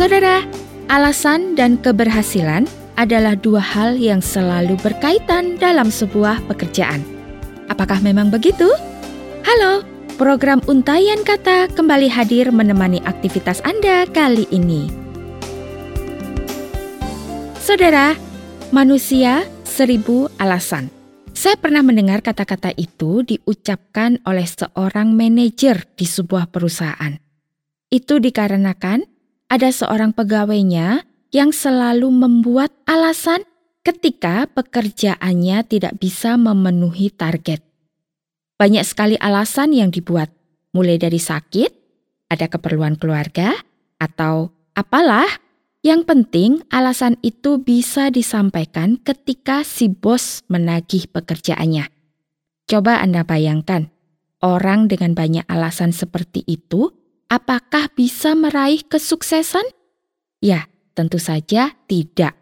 Saudara, alasan dan keberhasilan adalah dua hal yang selalu berkaitan dalam sebuah pekerjaan. Apakah memang begitu? Halo, program Untayan Kata kembali hadir menemani aktivitas Anda kali ini. Saudara, manusia seribu alasan. Saya pernah mendengar kata-kata itu diucapkan oleh seorang manajer di sebuah perusahaan. Itu dikarenakan ada seorang pegawainya yang selalu membuat alasan ketika pekerjaannya tidak bisa memenuhi target. Banyak sekali alasan yang dibuat, mulai dari sakit, ada keperluan keluarga, atau apalah. Yang penting, alasan itu bisa disampaikan ketika si bos menagih pekerjaannya. Coba Anda bayangkan, orang dengan banyak alasan seperti itu, apakah bisa meraih kesuksesan? Ya, Tentu saja tidak.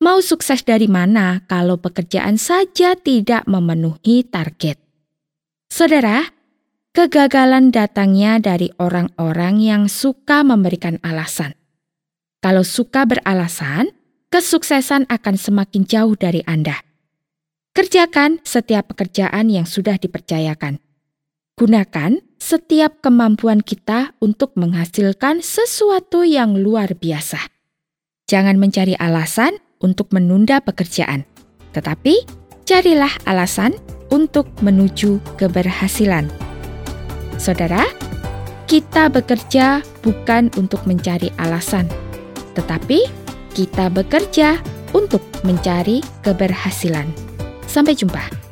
Mau sukses dari mana kalau pekerjaan saja tidak memenuhi target? Saudara, kegagalan datangnya dari orang-orang yang suka memberikan alasan. Kalau suka beralasan, kesuksesan akan semakin jauh dari Anda. Kerjakan setiap pekerjaan yang sudah dipercayakan. Gunakan setiap kemampuan kita untuk menghasilkan sesuatu yang luar biasa. Jangan mencari alasan untuk menunda pekerjaan, tetapi carilah alasan untuk menuju keberhasilan. Saudara, kita bekerja bukan untuk mencari alasan, tetapi kita bekerja untuk mencari keberhasilan. Sampai jumpa.